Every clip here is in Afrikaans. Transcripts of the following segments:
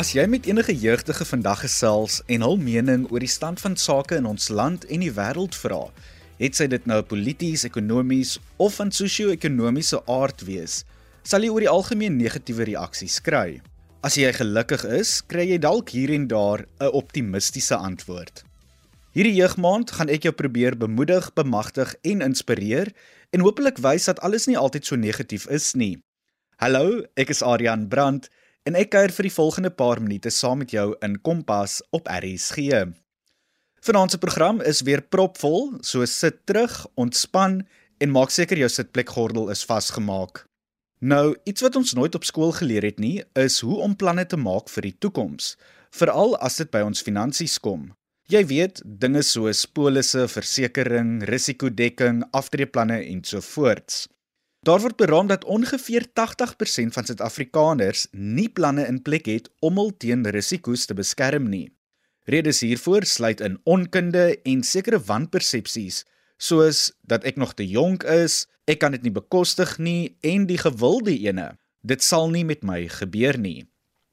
As jy met enige jeugdige vandag gesels en hul mening oor die stand van sake in ons land en die wêreld vra, het sy dit nou polities, ekonomies of van sosio-ekonomiese aard wees, sal jy oor die algemeen negatiewe reaksies kry. As jy gelukkig is, kry jy dalk hier en daar 'n optimistiese antwoord. Hierdie jeugmaand gaan ek jou probeer bemoedig, bemagtig en inspireer en hopelik wys dat alles nie altyd so negatief is nie. Hallo, ek is Adrian Brandt en ek kuier vir die volgende paar minute saam met jou in Kompas op RSG. Vanaand se program is weer propvol, so sit terug, ontspan en maak seker jou sitplekgordel is vasgemaak. Nou, iets wat ons nooit op skool geleer het nie, is hoe om planne te maak vir die toekoms, veral as dit by ons finansies kom. Jy weet, dinge soos polisse, versekerings, risikodekking, aftreeplanne en so voorts. Daar word beraam dat ongeveer 80% van Suid-Afrikaners nie planne in plek het om hul teen risiko's te beskerm nie. Redes hiervoor sluit in onkunde en sekere wanpersepsies, soos dat ek nog te jonk is, ek kan dit nie bekostig nie en die gewilde ene. Dit sal nie met my gebeur nie.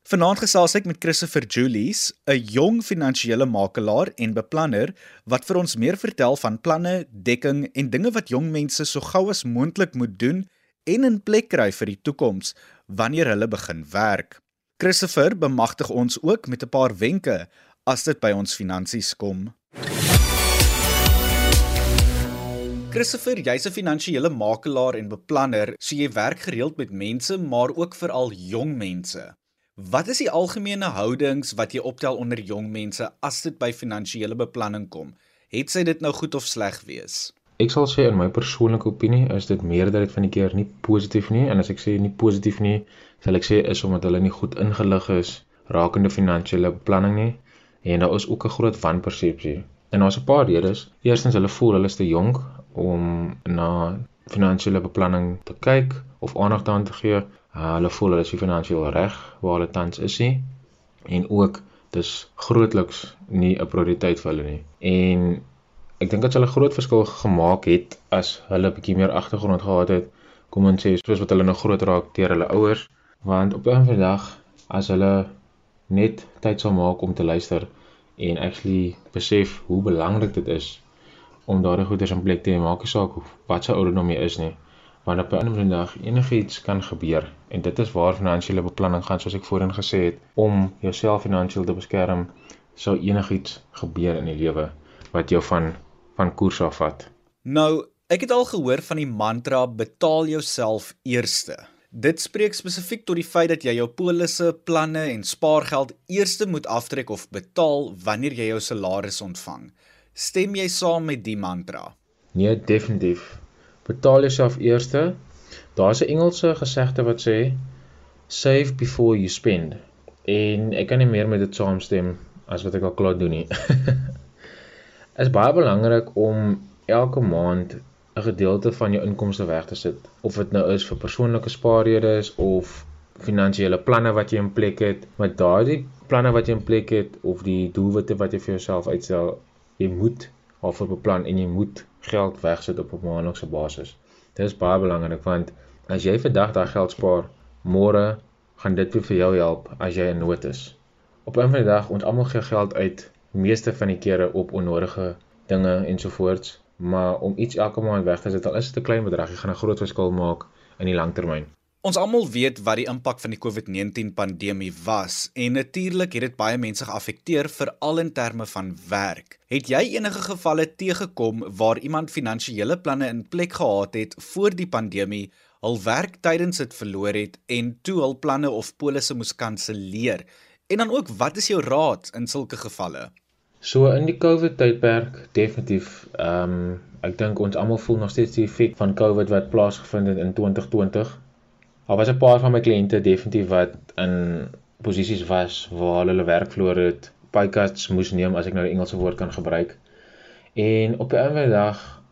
Vanaand gesels ek met Christopher Julies, 'n jong finansiële makelaar en beplanner wat vir ons meer vertel van planne, dekking en dinge wat jong mense so gou as moontlik moet doen en in plek kry vir die toekoms wanneer hulle begin werk. Christopher bemagtig ons ook met 'n paar wenke as dit by ons finansies kom. Christopher, jy's 'n finansiële makelaar en beplanner, so jy werk gereeld met mense, maar ook veral jong mense. Wat is die algemene houdings wat jy optel onder jong mense as dit by finansiële beplanning kom? Het sy dit nou goed of sleg wees? Ek sal sê in my persoonlike opinie is dit meerderheid van die keer nie positief nie en as ek sê nie positief nie, sal ek sê is omdat hulle nie goed ingelig is rakende finansiële beplanning nie en daar is ook 'n groot wanpersepsie. En daar's 'n paar redes. Eerstens hulle voel hulle is te jonk om na finansiële beplanning te kyk of aandag daaraan te gee. Uh, hulle voel hulle is finansiëel reg waar hulle tans is nie en ook dis grootliks nie 'n prioriteit vir hulle nie. En ek dink dat hulle groot verskil gemaak het as hulle 'n bietjie meer agtergrond gehad het, kom ons sê soos wat hulle nou groot raak deur hulle ouers, want op 'n vandag as hulle net tyd sal maak om te luister en actually besef hoe belangrik dit is om daardie goeders in plek te hê, maak nie saak wat se ouderdom jy is nie want op 'n ander dag enigiets kan gebeur en dit is waar finansiële beplanning gaan soos ek voorheen gesê het om jouself finansiëel te beskerm sou enigiets gebeur in die lewe wat jou van van koers afvat. Nou, ek het al gehoor van die mantra betaal jouself eerste. Dit spreek spesifiek tot die feit dat jy jou polisse, planne en spaargeld eerste moet aftrek of betaal wanneer jy jou salaris ontvang. Stem jy saam met die mantra? Nee, definitief betaal jouself eerste. Daar's 'n Engelse gesegde wat sê save before you spend. En ek kan nie meer met dit saamstem as wat ek al klaar doen nie. is baie belangrik om elke maand 'n gedeelte van jou inkomste weg te sit, of dit nou is vir persoonlike spaarredes of finansiële planne wat jy in plek het, maar daardie planne wat jy in plek het of die doelwitte wat jy vir jouself uitstel, jy moet daarvoor beplan en jy moet geld wegsit op 'n maandelikse basis. Dit is baie belangrik want as jy vandag daai geld spaar, môre gaan dit weer vir jou help as jy in nood is. Op 'n van die dag ons almal gee geld uit, meeste van die kere op onnodige dinge ensovoorts, maar om iets elke maand weg te sit, al is dit 'n klein bedrag, jy gaan 'n groot verskil maak in die langtermyn. Ons almal weet wat die impak van die COVID-19 pandemie was en natuurlik het dit baie mense geaffekteer veral in terme van werk. Het jy enige gevalle teëgekom waar iemand finansiële planne in plek gehad het voor die pandemie, hul werk tydens dit verloor het en toe hul planne of polisse moes kanselleer? En dan ook, wat is jou raad in sulke gevalle? So in die COVID tydperk definitief ehm um, ek dink ons almal voel nog steeds die effek van COVID wat plaasgevind het in 2020 Daar was 'n paar van my kliënte definitief wat in posisies was waar hulle hulle werk verloor het, pay cuts moes neem as ek nou die Engelse woord kan gebruik. En op 'n ander dag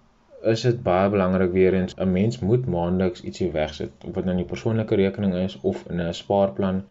is dit baie belangrik weer eens 'n mens moet maandeliks ietsie wegsit, of dit nou 'n persoonlike rekening is of in 'n spaarplan.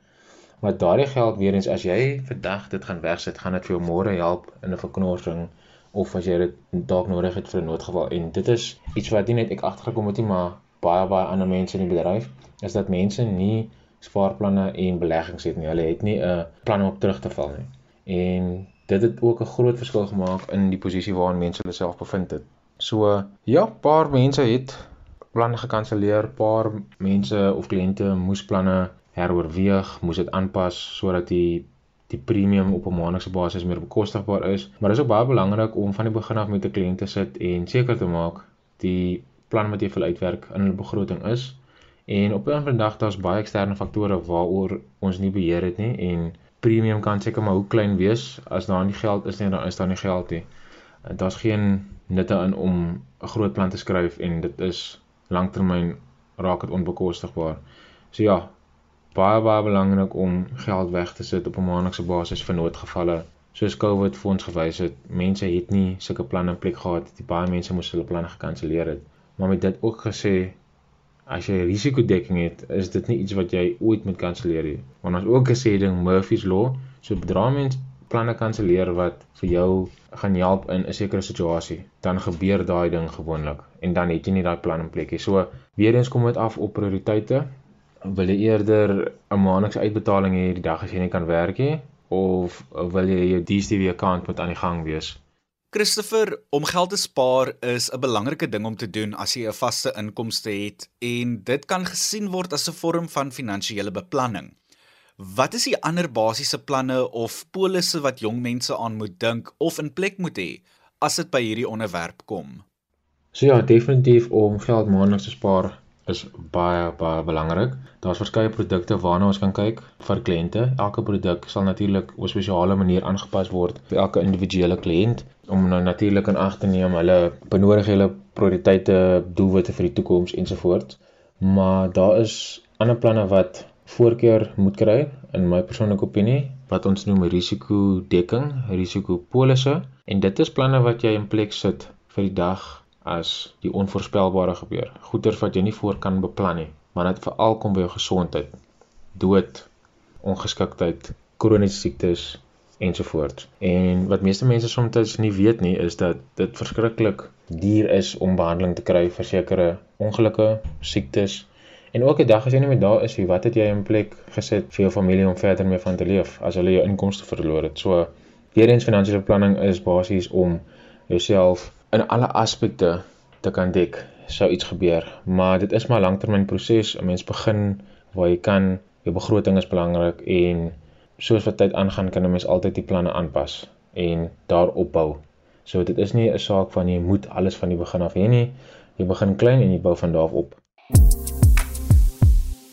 Maar daardie geld weer eens as jy vandag dit gaan wegsit, gaan dit vir jou môre help in 'n verknorsing of as jy dit dalk nodig het vir 'n noodgeval. En dit is iets wat nie net ek agtergekom het nie, maar baie baie ander mense in die bedryf is dat mense nie spaarplanne en beleggings het nie. Hulle het nie 'n plan om op terug te val nie. En dit het ook 'n groot verskil gemaak in die posisie waarin mense hulle self bevind het. So ja, paar mense het planne gekanselleer, paar mense of kliënte moes planne heroorweeg, moes dit aanpas sodat die die premium op 'n maandelikse basis meer bekostigbaar is. Maar dit is ook baie belangrik om van die begin af met 'n kliënt te sit en seker te maak die plan wat jy vir uitwerk in hulle begroting is. En op 'n ander dag daar's baie eksterne faktore waaroor ons nie beheer het nie en premium kan seker maar hoe klein wees as daar nie geld is nie, dan is daar nie geld nie. Daar's geen nutte in om 'n groot plan te skryf en dit is lanktermyn raak dit onbekostigbaar. So ja, baie baie belangrik om geld weg te sit op 'n maandelikse basis vir noodgevalle. Soos COVID vir ons gewys het, mense het nie sulke planne in plek gehad nie. Baie mense moes hulle planne gekanselleer het. Maar met dit ook gesê, as jy risikodekking het, is dit nie iets wat jy ooit moet kanselleer nie. Want ons ook gesê ding Murphy's law, so bedra mens planne kanselleer wat vir jou gaan help in 'n sekere situasie, dan gebeur daai ding gewoonlik en dan het jy nie daai plan in plek nie. So weer eens kom dit af op prioriteite. Wil jy eerder 'n maandelikse uitbetaling hê die dag as jy nie kan werk nie of wil jy jou DStv account moet aan die gang wees? Christopher, om geld te spaar is 'n belangrike ding om te doen as jy 'n vaste inkomste het en dit kan gesien word as 'n vorm van finansiële beplanning. Wat is die ander basiese planne of polisse wat jong mense aan moet dink of in plek moet hê as dit by hierdie onderwerp kom? So ja, definitief om geld maandeliks te spaar is baie baie belangrik. Daar's verskeie produkte waarna ons kan kyk vir kliënte. Elke produk sal natuurlik op 'n spesiale manier aangepas word vir elke individuele kliënt om nou natuurlik in ag te neem hulle benodigde prioriteite, doelwitte vir die toekoms ensovoorts. Maar daar is ander planne wat voorkeur moet kry in my persoonlike opinie wat ons noem risikodekking, risikopolisse en dit is planne wat jy in plek sit vir die dag as die onvoorspelbare gebeur. Goeters wat jy nie voor kan beplan nie, maar dit veral kom by jou gesondheid, dood, ongeskiktheid, kroniese siektes ensovoorts. En wat meeste mense soms nie weet nie is dat dit verskriklik duur is om behandeling te kry vir sekere ongelukke, siektes. En ook 'n dag as jy nie meer daar is nie, wat het jy in plek gesit vir jou familie om verder mee van te leef as hulle jou inkomste verloor het? So weer eens finansiële beplanning is basies om jouself in alle aspekte te kan dek sou iets gebeur. Maar dit is maar langtermyn proses 'n mens begin waar jy kan. Jou begroting is belangrik en soos wat tyd aangaan kan 'n mens altyd die planne aanpas en daarop bou so dit is nie 'n saak van jy moet alles van die begin af hê nie. Jy begin klein en jy bou van daar af op.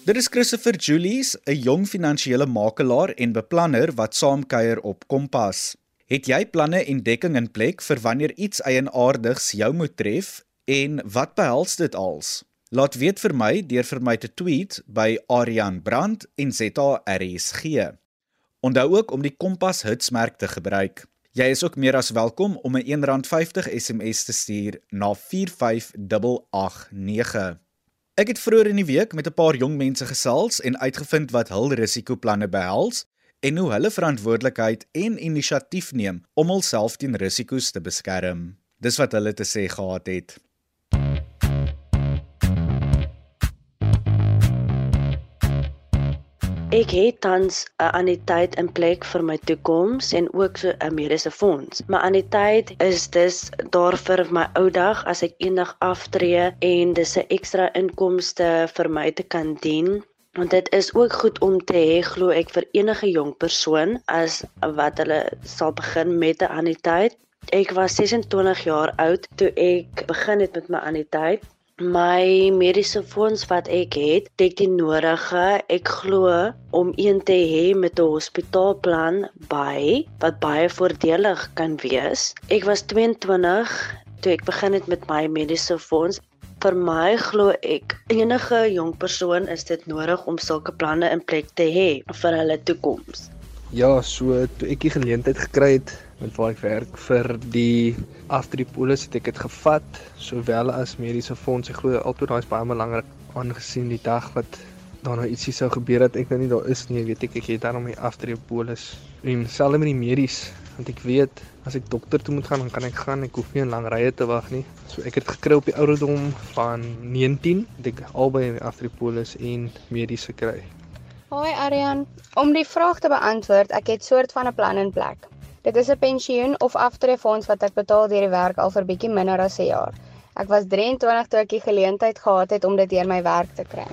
Dit is Christopher Julies, 'n jong finansiële makelaar en beplanner wat saamkuier op Kompas. Het jy planne en dekking in plek vir wanneer iets eienaardigs jou moet tref en wat behels dit als? Laat weet vir my deur vir my te tweet by Arian Brand en ZARSG. Onthou ook om die Kompas hitsmerk te gebruik. Jy is ook meer as welkom om 'n R1.50 SMS te stuur na 45889. Ek het vroeër in die week met 'n paar jong mense gesels en uitgevind wat hul risikoplanne behels en hoe hulle verantwoordelikheid en inisiatief neem om hulself teen risiko's te beskerm. Dis wat hulle te sê gehad het. Ek het tans 'n anniteit in plek vir my toekoms en ook so 'n mediese fonds. My anniteit is dus daar vir my ou dag as ek eendag aftree en dis 'n ekstra inkomste vir my te kan dien Want dit is ook goed om te hê glo ek vir enige jong persoon as wat hulle sal begin met 'n anniteit. Ek was 26 jaar oud toe ek begin het met my anniteit. My mediese fonds wat ek het, dek die nodige. Ek glo om een te hê met 'n hospitaalplan by wat baie voordelig kan wees. Ek was 22 toe ek begin het met my mediese fonds vir my glo ek enige jong persoon is dit nodig om sulke planne in plek te hê vir hulle toekoms. Ja, so toe ek die geleentheid gekry het met waar ek werk vir die afdriepolis het ek dit gevat sowel as mediese fonds. Ek glo altyd daai is baie belangrik aangesien die dag wat daar nou ietsie sou gebeur het ek nou nie daar is nie, weet ek ek het daarom die afdriepolis en selfs met die medies want ek weet as ek dokter toe moet gaan dan kan ek gaan ek hoef nie 'n lang rye te wag nie so ek het gekry op die ouderdom van 19 het ek albei aftripolis en mediese kry Hoi Aryan, om die vraag te beantwoord, ek het soort van 'n plan in plek. Dit is 'n pensioen of aftreefonds wat ek betaal deur die werk al vir bietjie minder as 'n jaar. Ek was 23 toe ek die geleentheid gehad het om dit deur my werk te kry.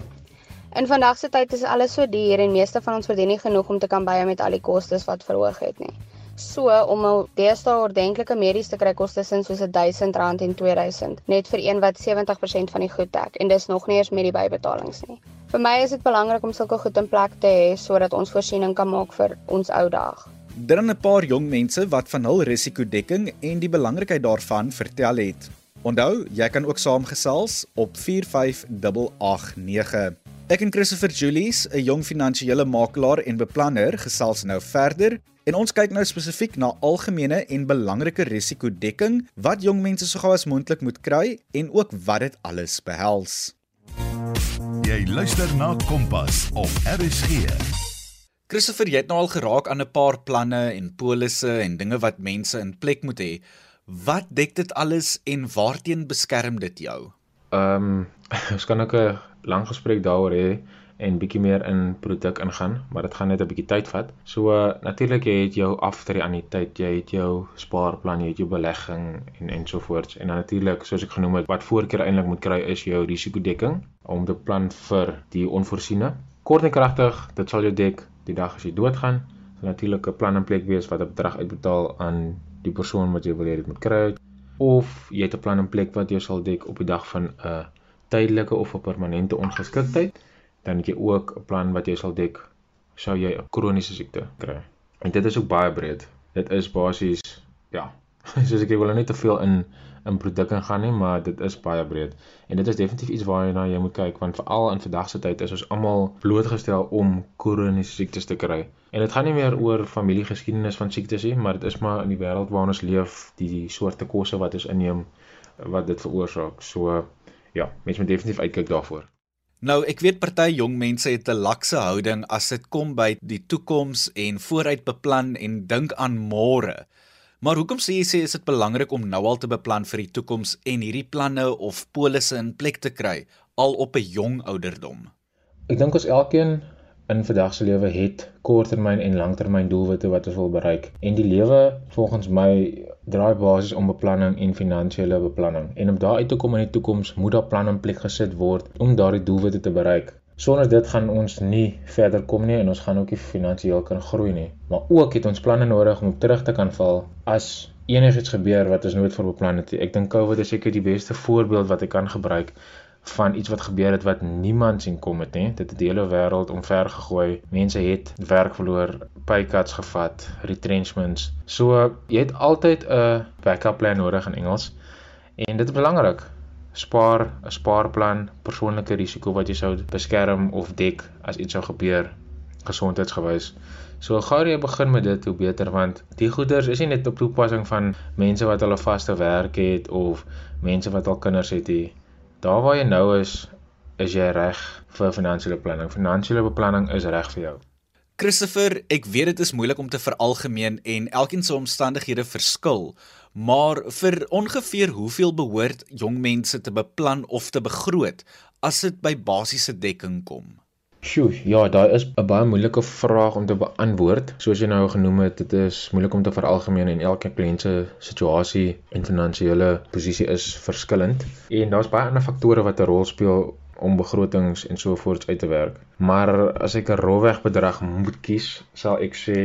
In vandag se tyd is alles so duur en meeste van ons verdien nie genoeg om te kan bye met al die kostes wat verhoog het nie. So om 'n deesdae ordentlike medies te kry kos tussen soos R1000 en R2000 net vir een wat 70% van die goed dek en dis nog nie eens met die bybetalings nie. Vir my is dit belangrik om sulke goed in plek te hê sodat ons voorsiening kan maak vir ons ou dag. Daar is 'n paar jong mense wat van hul risikodekking en die belangrikheid daarvan vertel het. Onthou, jy kan ook saamgesels op 45889. Ek en Christopher Julies, 'n jong finansiële makelaar en beplanner, gesels nou verder en ons kyk nou spesifiek na algemene en belangrike risikodekking wat jong mense so gou as moontlik moet kry en ook wat dit alles behels. Jy luister na Kompas op RSG. Christopher, jy het nou al geraak aan 'n paar planne en polisse en dinge wat mense in plek moet hê. Wat dek dit alles en waarteen beskerm dit jou? Ehm um, ons kan ook 'n lang gesprek daaroor hê en bietjie meer in produk ingaan, maar dit gaan net 'n bietjie tyd vat. So uh, natuurlik jy het jou aftree aan die tyd, jy het jou spaarplan, jy het jou belegging en ensovoorts. En dan natuurlik, soos ek genoem het, wat voorkeur eintlik moet kry is jou risikodekking om te plan vir die onvoorsiene. Kort en kragtig, dit sal jou dek die dag as jy doodgaan. So natuurlik 'n plan in plek wees wat 'n bedrag uitbetaal aan die persoon wat jy wil hê dit moet kry of jy het 'n plan in plek wat jou sal dek op die dag van 'n tydelike of 'n permanente ongeskiktheid, dan het jy ook 'n plan wat jy sal dek sou jy 'n kroniese siekte kry. En dit is ook baie breed. Dit is basies ja, soos ek wil nou nie te veel in in produkte gaan nie, maar dit is baie breed. En dit is definitief iets waarna jy moet kyk want veral in vandag se tyd is ons almal blootgestel om kroniese siektes te kry. En dit gaan nie meer oor familiegeskiedenis van siektes nie, maar dit is maar in die wêreld waarin ons leef, die, die soorte kosse wat ons inneem wat dit veroorsaak. So ja, mense moet definitief uitkyk daarvoor. Nou, ek weet party jong mense het 'n lakse houding as dit kom by die toekoms en vooruit beplan en dink aan môre. Maar hoekom sê jy sê is dit belangrik om nou al te beplan vir die toekoms en hierdie planne of polisse in plek te kry al op 'n jong ouderdom? Ek dink ons elkeen in vandag se lewe het korttermyn en langtermyn doelwitte wat ons wil bereik. En die lewe volgens my draai basies om beplanning en finansiële beplanning. En om daar uit te kom in die toekoms, moet daar planne in plek gesit word om daardie doelwitte te bereik. Sonder dit gaan ons nie verder kom nie en ons gaan ook nie finansiëel kan groei nie. Maar ook het ons planne nodig om terug te kan val as enigiets gebeur wat ons nooit voorbeplan het nie. Ek dink COVID is seker die beste voorbeeld wat ek kan gebruik van iets wat gebeur het wat niemand sien kom het nie. Dit het die hele wêreld omver gegooi. Mense het werk verloor, pay cuts gevat, retrenchments. So jy het altyd 'n backup plan nodig in Engels. En dit is belangrik. Spaar 'n spaarplan, persoonlike risiko wat jy sou beskerm of dek as iets sou gebeur gesondheidsgewys. So gou jy begin met dit hoe beter want die goeders is nie net op toepassing van mense wat hulle vaste werk het of mense wat al kinders het nie daar waar jy nou is, is jy reg vir finansiële beplanning. Finansiële beplanning is reg vir jou. Christopher, ek weet dit is moeilik om te veralgemeen en elkeen se omstandighede verskil, maar vir ongeveer hoeveel behoort jong mense te beplan of te begroot as dit by basiese dekking kom? Sjoe, ja, daar is 'n baie moeilike vraag om te beantwoord. Soos jy nou genoem het, dit is moeilik om te veralgemeen en elke kliënt se situasie en finansiële posisie is verskillend. En daar's baie ander faktore wat 'n rol speel om begrotings en so voorts uit te werk. Maar as ek 'n rofweg bedrag moet kies, sal ek sê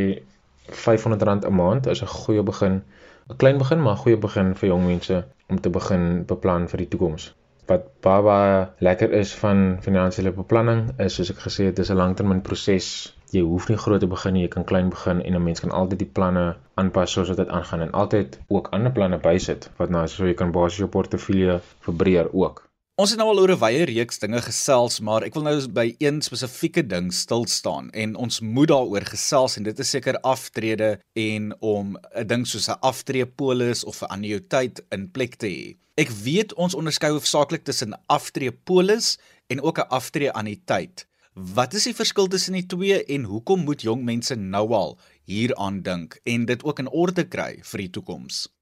R500 'n maand is 'n goeie begin. 'n Klein begin, maar 'n goeie begin vir jong mense om te begin beplan vir die toekoms wat baie baie lekker is van finansiële beplanning is soos ek gesê het dis 'n langtermynproses. Jy hoef nie groot te begin nie, jy kan klein begin en 'n mens kan altyd die planne aanpas soos wat dit aangaan en altyd ook ander planne bysit wat nou so jy kan basies jou portefeulje verbreek ook. Ons het nou al oor 'n wye reeks dinge gesels, maar ek wil nou by een spesifieke ding stil staan en ons moet daaroor gesels en dit is seker aftrede en om 'n ding soos 'n aftreepolis of 'n annuïteit in plek te hê. Ek weet ons onderskei hoofsaaklik tussen aftreepolis en ook 'n aftreeanniteit. Wat is die verskil tussen die twee en hoekom moet jong mense nou al hieraan dink en dit ook in orde kry vir die toekoms?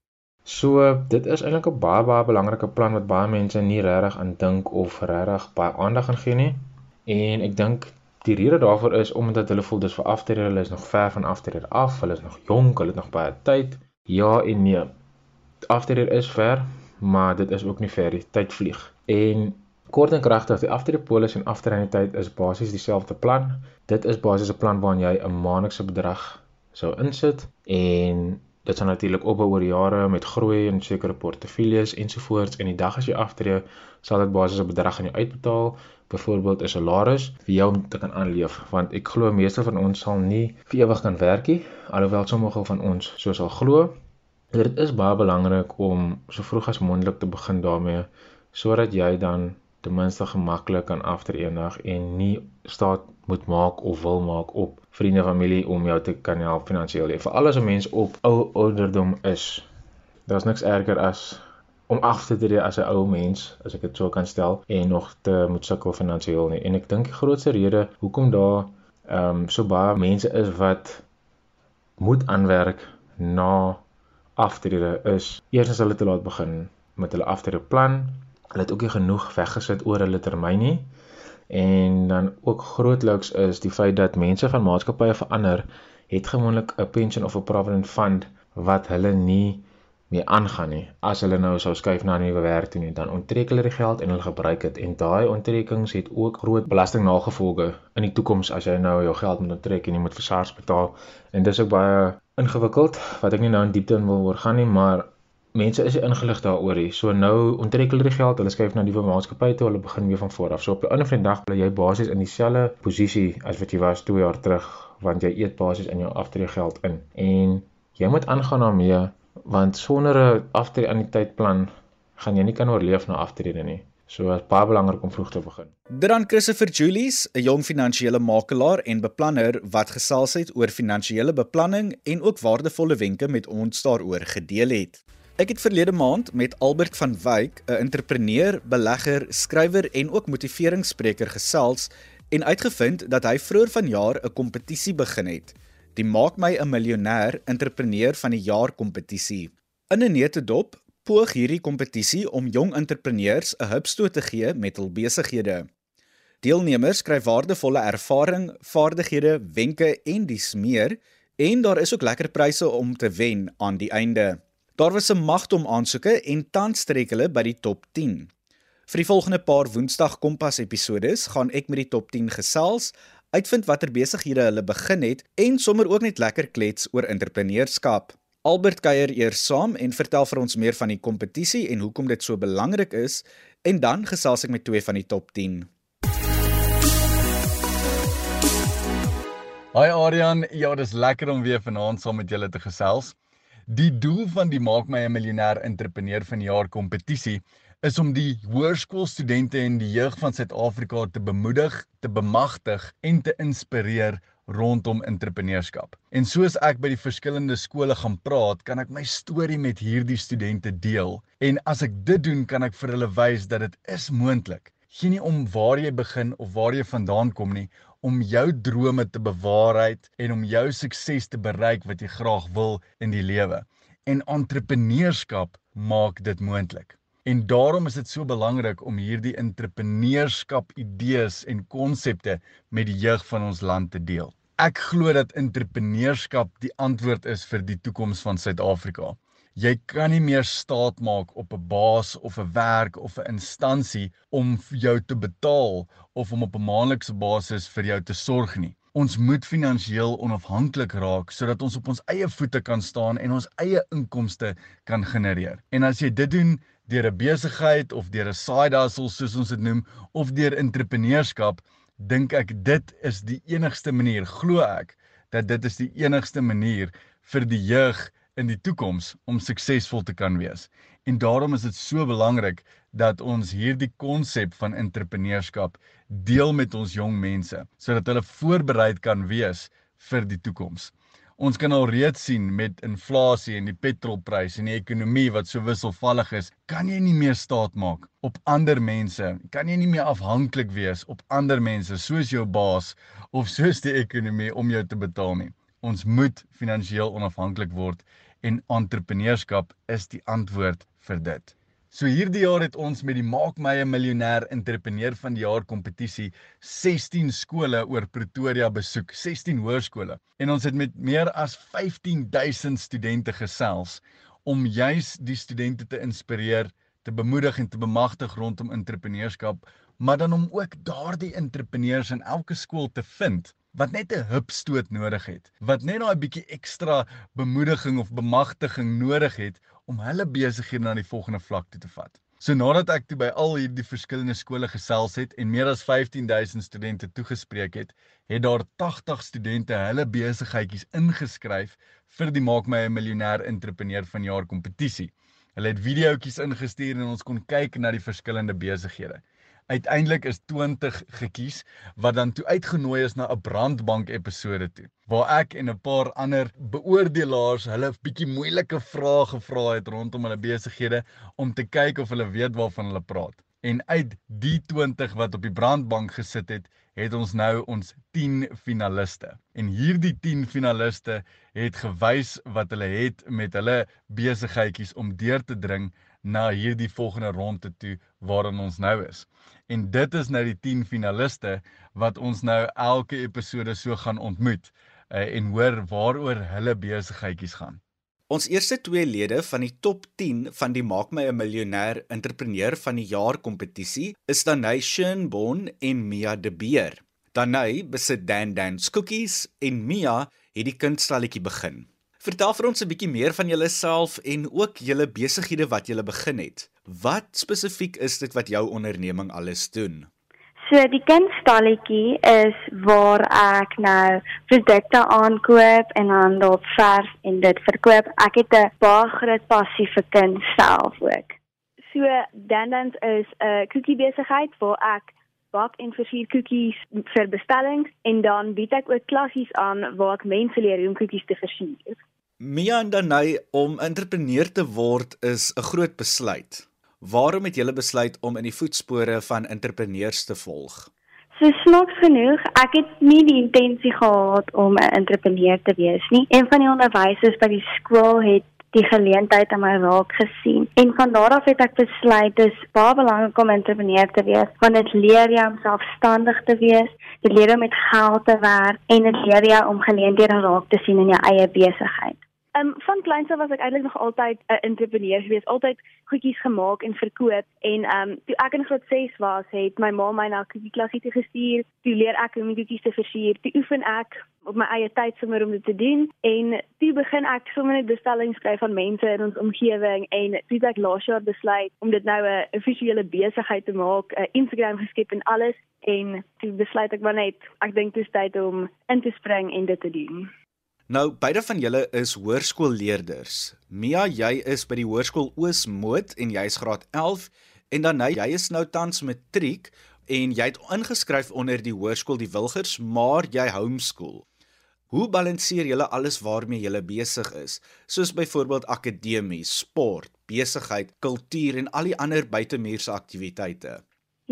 So, dit is eintlik 'n baie baie belangrike plan wat baie mense nie regtig aan dink of regtig baie aandag aan gee nie. En ek dink Die rede daarvoor is omdat hulle voel dis vir aftrede, hulle is nog ver van aftrede af, hulle is nog jonk, hulle het nog baie tyd. Ja en nee. Aftrede is ver, maar dit is ook nie ver nie. Tyd vlieg. En kort en kragtig, die aftrede polis en aftrede tyd is basies dieselfde plan. Dit is basies 'n plan waarin jy 'n maandelikse bedrag sou insit en dit sal natuurlik opbou oor jare met groei in sekere portefeuilles ensovoorts en die dag as jy aftree sal dit basies 'n bedrag aan jou uitbetaal. Byvoorbeeld 'n salaris vir jou om te kan aanleef want ek glo meeste van ons sal nie vir ewig kan werk nie alhoewel sommige van ons so sal glo. Dit is baie belangrik om so vroeg as moontlik te begin daarmee sodat jy dan ten minste gemaklik kan aftree eendag en nie staat moet maak of wil maak op vriende familie om jou te kan help finansiëel. Vir alles 'n mens op ou ouderdom is. Daar's niks erger as om af te tree as 'n ou mens, as ek dit so kan stel, en nog te moet sukkel finansiëel nie. En ek dink die grootste rede hoekom daar ehm um, so baie mense is wat moet aanwerk na aftrede is eers as hulle te laat begin met hulle aftrede plan. Hulle het ook nie genoeg weggesit oor hulle termyn nie. En dan ook grootliks is die feit dat mense van maatskappye verander, het gewoonlik 'n pension of 'n provident fund wat hulle nie mee aangaan nie. As hulle nou sou skuif na 'n nuwe werk toe nie, dan onttrek hulle die geld en hulle gebruik dit en daai onttrekkings het ook groot belasting nagevolge in die toekoms as jy nou jou geld moet onttrek en jy moet vir SARS betaal. En dis ook baie ingewikkeld wat ek nie nou in diepte in wil oor gaan nie, maar mense is ingelig daaroor hier. So nou onttrek hulle die geld, hulle skuif na die nuwe maatskappy toe, hulle begin weer van voor af. So op 'n ander vandag bly jy basies in dieselfde posisie as wat jy was 2 jaar terug, want jy eet basies in jou aftreegeld in. En jy moet aangaan daarmee want sonder 'n aftrede aan die tydplan gaan jy nie kan oorleef na aftrede nie. So dit is baie belangrik om vroeg te begin. Dan Christopher Julies, 'n jong finansiële makelaar en beplanner wat gesels het oor finansiële beplanning en ook waardevolle wenke met ons daaroor gedeel het. Ek het verlede maand met Albert van Wyk, 'n entrepreneur, belegger, skrywer en ook motiveringsspreker gesels en uitgevind dat hy vroeër vanjaar 'n kompetisie begin het. Die Maak my 'n miljonair entrepreneur van die jaar kompetisie. In 'n netedop poog hierdie kompetisie om jong entrepreneurs 'n hupstoot te gee met hul besighede. Deelnemers skryf waardevolle ervaring, vaardighede, wenke en dis meer en daar is ook lekker pryse om te wen aan die einde. Daar was 'n magdom aansoeke en tans trek hulle by die top 10. Vir die volgende paar Woensdag Kompas episodes gaan ek met die top 10 gesels, uitvind watter besighede hulle begin het en sommer ook net lekker klets oor entrepreneurskap. Albert kuier eers saam en vertel vir ons meer van die kompetisie en hoekom dit so belangrik is en dan gesels ek met twee van die top 10. Hi Adrian, ja, dis lekker om weer vanaand saam met julle te gesels. Die doel van die Maak my 'n miljonair entrepreneur van die jaar kompetisie is om die hoërskoolstudente en die jeug van Suid-Afrika te bemoedig, te bemagtig en te inspireer rondom entrepreneurskap. En soos ek by die verskillende skole gaan praat, kan ek my storie met hierdie studente deel. En as ek dit doen, kan ek vir hulle wys dat dit is moontlik. Geen nie om waar jy begin of waar jy vandaan kom nie, om jou drome te bewaarheid en om jou sukses te bereik wat jy graag wil in die lewe. En entrepreneurskap maak dit moontlik. En daarom is dit so belangrik om hierdie entrepreneurskap idees en konsepte met die jeug van ons land te deel. Ek glo dat entrepreneurskap die antwoord is vir die toekoms van Suid-Afrika. Jy kan nie meer staat maak op 'n baas of 'n werk of 'n instansie om jou te betaal of om op 'n maandelikse basis vir jou te sorg nie. Ons moet finansiëel onafhanklik raak sodat ons op ons eie voete kan staan en ons eie inkomste kan genereer. En as jy dit doen deur 'n besigheid of deur 'n side hustle soos ons dit noem of deur entrepreneurskap, dink ek dit is die enigste manier, glo ek, dat dit is die enigste manier vir die jeug in die toekoms om suksesvol te kan wees. En daarom is dit so belangrik dat ons hierdie konsep van entrepreneurskap deel met ons jong mense sodat hulle voorbereid kan wees vir die toekoms. Ons kan al reeds sien met inflasie en die petrolprys en die ekonomie wat so wisselvallig is, kan jy nie meer staat maak op ander mense. Kan jy nie meer afhanklik wees op ander mense soos jou baas of soos die ekonomie om jou te betaal nie. Ons moet finansiëel onafhanklik word en entrepreneurskap is die antwoord vir dit. So hierdie jaar het ons met die Maak my 'n miljonair entrepreneur van die jaar kompetisie 16 skole oor Pretoria besoek, 16 hoërskole. En ons het met meer as 15000 studente gesels om juis die studente te inspireer, te bemoedig en te bemagtig rondom entrepreneurskap, maar dan om ook daardie entrepreneurs in elke skool te vind wat net 'n hupstoot nodig het, wat net daai bietjie ekstra bemoediging of bemagtiging nodig het om hulle besighede na die volgende vlak toe te vat. So nadat ek toe by al hierdie verskillende skole gesels het en meer as 15000 studente toegespreek het, het daar 80 studente hulle besigheidjies ingeskryf vir die Maak my 'n miljonair entrepreneur van jaar kompetisie. Hulle het videoetjies ingestuur en ons kon kyk na die verskillende besighede uiteindelik is 20 gekies wat dan toe uitgenooi is na 'n brandbank episode toe waar ek en 'n paar ander beoordelaars hulle 'n bietjie moeilike vrae gevra het rondom hulle besighede om te kyk of hulle weet waarvan hulle praat. En uit die 20 wat op die brandbank gesit het, het ons nou ons 10 finaliste. En hierdie 10 finaliste het gewys wat hulle het met hulle besigheidjies om deur te dring na hierdie volgende ronde toe waarin ons nou is. En dit is nou die 10 finaliste wat ons nou elke episode so gaan ontmoet uh, en hoor waaroor hulle besigheidjies gaan. Ons eerste twee lede van die top 10 van die Maak my 'n miljonair entrepreneur van die jaar kompetisie is Danay Schönborn en Mia De Beer. Danay besit Dan Dan's Cookies en Mia het die kunststalletjie begin. Vertel vir ons 'n bietjie meer van julleself en ook julle besighede wat julle begin het. Wat spesifiek is dit wat jou onderneming alles doen? So die kunststalletjie is waar ek nou produkte aankoop en dan daarop verf en dit verkoop. Ek het 'n baie groot passie vir kuns self ook. So Dandans is 'n koekie besigheid waar ek bak en versier koekies vir bestellings en dan bied ek ook klassies aan waar ek mense leer hoe om koekies te versier. Mia en Danai om entrepreneur te word is 'n groot besluit. Waarom het julle besluit om in die voetspore van entrepreneurs te volg? So snaaks genoeg, ek het nie die intensie gehad om 'n entrepreneur te wees nie. Een van die onderwysers by die skool het die geleentheid aan my raak gesien en van daar af het ek besluit dis baie belangrik om entrepreneur te wees want dit leer jou om selfstandig te wees, dit leer jou met geld te werk en dit leer jou om geleenthede raak te sien in jou eie besigheid. Ehm um, van kleins af was ek eintlik nog altyd 'n uh, entrepreneur gewees, altyd goedjies gemaak en verkoop en ehm um, toe ek in graad 6 was, het my ma my na koekie klasie toe gestuur. Toe leer ek hoe om goedjies te versier. Toe oefen ek op my eie tyd sommer om dit te doen en toe begin ek sommer net bestellings skryf van mense in ons omgewing en toe het ek laas jaar besluit om dit nou 'n visuele besigheid te maak, 'n Instagram geskep en alles en toe besluit ek maar net ek dink dit is tyd om in te spring en dit te doen. Nou, beide van julle is hoërskoolleerders. Mia, jy is by die Hoërskool Oosmoed en jy is graad 11 en dan jy is nou tans matriek en jy het ingeskryf onder die Hoërskool Die Wilgers, maar jy homeschool. Hoe balanseer julle alles waarmee julle besig is, soos byvoorbeeld akademie, sport, besigheid, kultuur en al die ander buitemuurse aktiwiteite?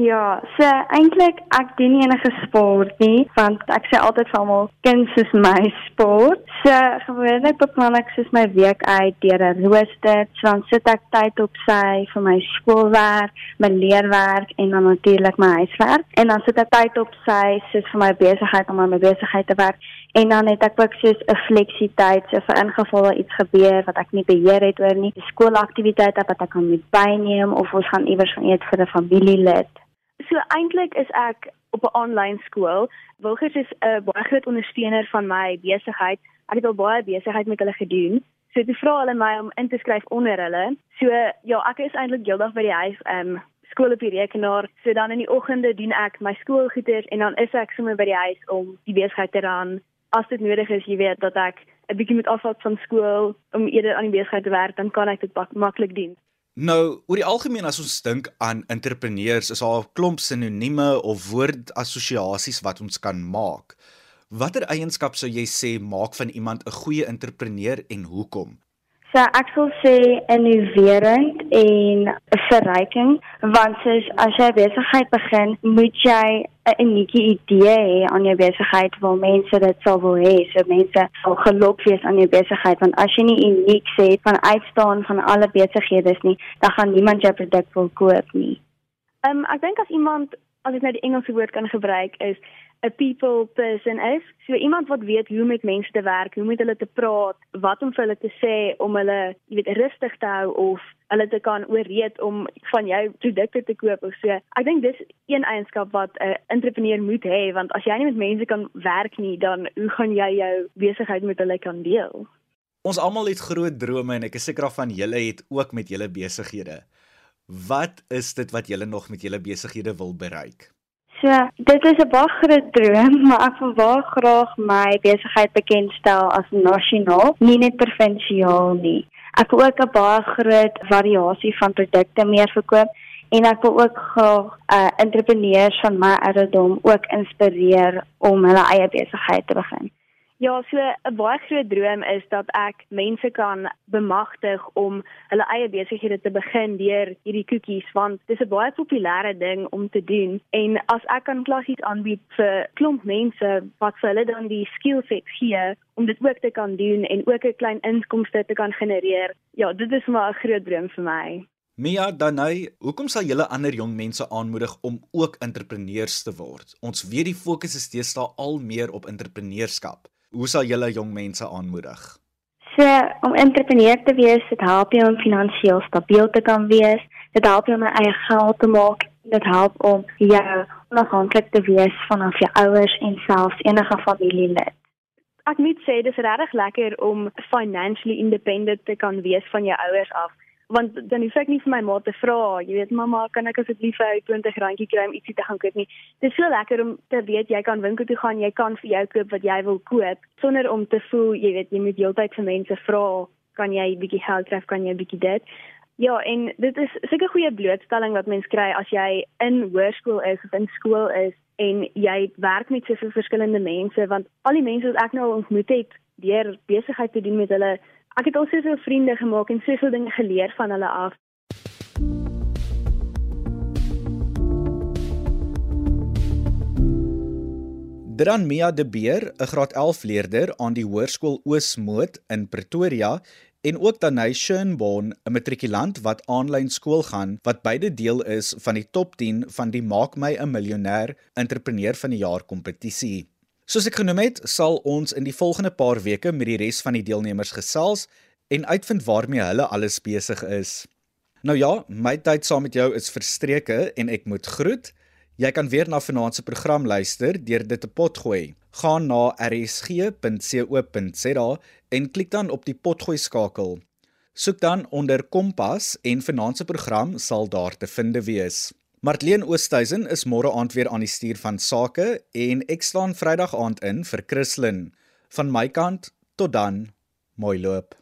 Ja, so eintlik ek doen nie enige sport nie, want ek sê altyd vir almal kuns is my sport. So gewoonlik beplan ek soos my week uit deur 'n rooster, so dan sit ek tyd op sy vir my skoolwerk, my leerwerk en dan natuurlik my huiswerk. En dan sit ek tyd op sy soos vir my besigheid om aan my besigheid te werk. En dan het ek ook soos 'n fleksiteit, so vir ingeval iets gebeur wat ek nie beheer het oor nie, skoolaktiwiteite wat ek kan met byneem of ons gaan iewers gaan eet vir 'n familielid. So eintlik is ek op 'n aanlyn skool. Wilgers is 'n baie groot ondersteuner van my besigheid. Ek het al baie besigheid met hulle gedoen. So dit vra hulle my om in te skryf onder hulle. So ja, ek is eintlik heeldag by die huis, ehm um, skool op die rekenaar. So dan in die oggende doen ek my skoolgoeders en dan is ek sommer by die huis om die besigheid te ran. As dit nodig is, jy weet dat ek 'n bietjie moet afval van skool om eerder aan die besigheid te werk, dan kan ek dit maklik doen. Nou, oor die algemeen as ons dink aan entrepreneurs, is daar 'n klomp sinonieme of woordassosiasies wat ons kan maak. Watter eienskap sou jy sê maak van iemand 'n goeie entrepreneur en hoekom? So ek sal sê innoverend en verryking want soos as jy besigheid begin, moet jy 'n unieke idee hê aan jou besigheid waar mense dit sal wil hê. So mense sal gelok wees aan jou besigheid want as jy nie uniek sê van uitstaan van alle besighede is nie, dan gaan niemand jou produk wil koop nie. Ehm um, ek dink as iemand as ek nou die Engelse woord kan gebruik is 'n people person is. So iemand wat weet hoe om met mense te werk, hoe om met hulle te praat, wat om vir hulle te sê om hulle, jy weet, rustig te hou of hulle te kan ooreed om van jou produkte te koop of so. Ek dink dis een eienskap wat 'n entrepreneur moet hê want as jy nie met mense kan werk nie, dan hoe gaan jy jou besigheid met hulle kan deel? Ons almal het groot drome en ek is seker van julle het ook met julle besighede. Wat is dit wat julle nog met julle besighede wil bereik? So, dit is 'n baie groot droom, maar ek wil baie graag my besigheid bekendstel as nasionaal, nie net provinsiaal nie. Ek wil ook 'n baie groot variasie van produkte meer verkoop en ek wil ook graag uh entrepreneurs van my ouderdom ook inspireer om hulle eie besigheid te begin. Ja, so 'n baie groot droom is dat ek mense kan bemagtig om hulle eie besighede te begin deur hierdie koekies want dit is 'n baie populêre ding om te doen en as ek kan klassies aanbied vir klomp mense wat vir hulle dan die skill set gee om dit ook te kan doen en ook 'n klein inkomste te kan genereer. Ja, dit is maar 'n groot droom vir my. Mia Danai, hoekom sal julle ander jong mense aanmoedig om ook entrepreneurs te word? Ons weet die fokus is deesdae al meer op entrepreneurskap. Hoe sal julle jong mense aanmoedig? So, om entrepreneur te wees, dit help jou om finansiëel stabiel te kan wees. Dit help jou om eie geld te maak. Dit help om jou onafhanklik te wees van af jou ouers en selfs enige familielid. Ek moet sê dis regtig lekker om financially independent te kan wees van jou ouers af want dan hoef ek nie vir my ma te vra, jy weet mamma, kan ek asseblief vir jou 20 randjie kry om ietsie te gaan koop nie. Dit is so lekker om te weet jy kan winkel toe gaan, jy kan vir jou koop wat jy wil koop sonder om te voel, jy weet jy moet heeltyd vir mense vra, kan jy 'n bietjie geld kry, kan jy 'n bietjie dit. Ja, en dit is seker goeie blootstelling wat mens kry as jy in hoërskool is of in skool is en jy werk met soveel verskillende mense want al die mense wat ek nou ontmoet het deur besigheid te doen met hulle ek het al soveel vriende gemaak en soveel dinge geleer van hulle af. Dran Mia de Beer, 'n graad 11 leerder aan die Hoërskool Oosmoed in Pretoria en ook Danai Schönborn, 'n matrikulant wat aanlyn skool gaan wat beide deel is van die top 10 van die Maak my 'n miljonair entrepreneur van die jaar kompetisie. Soos ek genoem het, sal ons in die volgende paar weke met die res van die deelnemers gesels en uitvind waarmee hulle alles besig is. Nou ja, my tyd saam met jou is verstreke en ek moet groet. Jy kan weer na vanaand se program luister deur dit te potgooi. Gaan na rsg.co.za en klik dan op die potgooi skakel. Soek dan onder Kompas en vanaand se program sal daar te vind wees. Martleen Oosthuizen is môre aand weer aan die stuur van sake en ek staan Vrydag aand in vir Christlyn. Van my kant tot dan, mooi loop.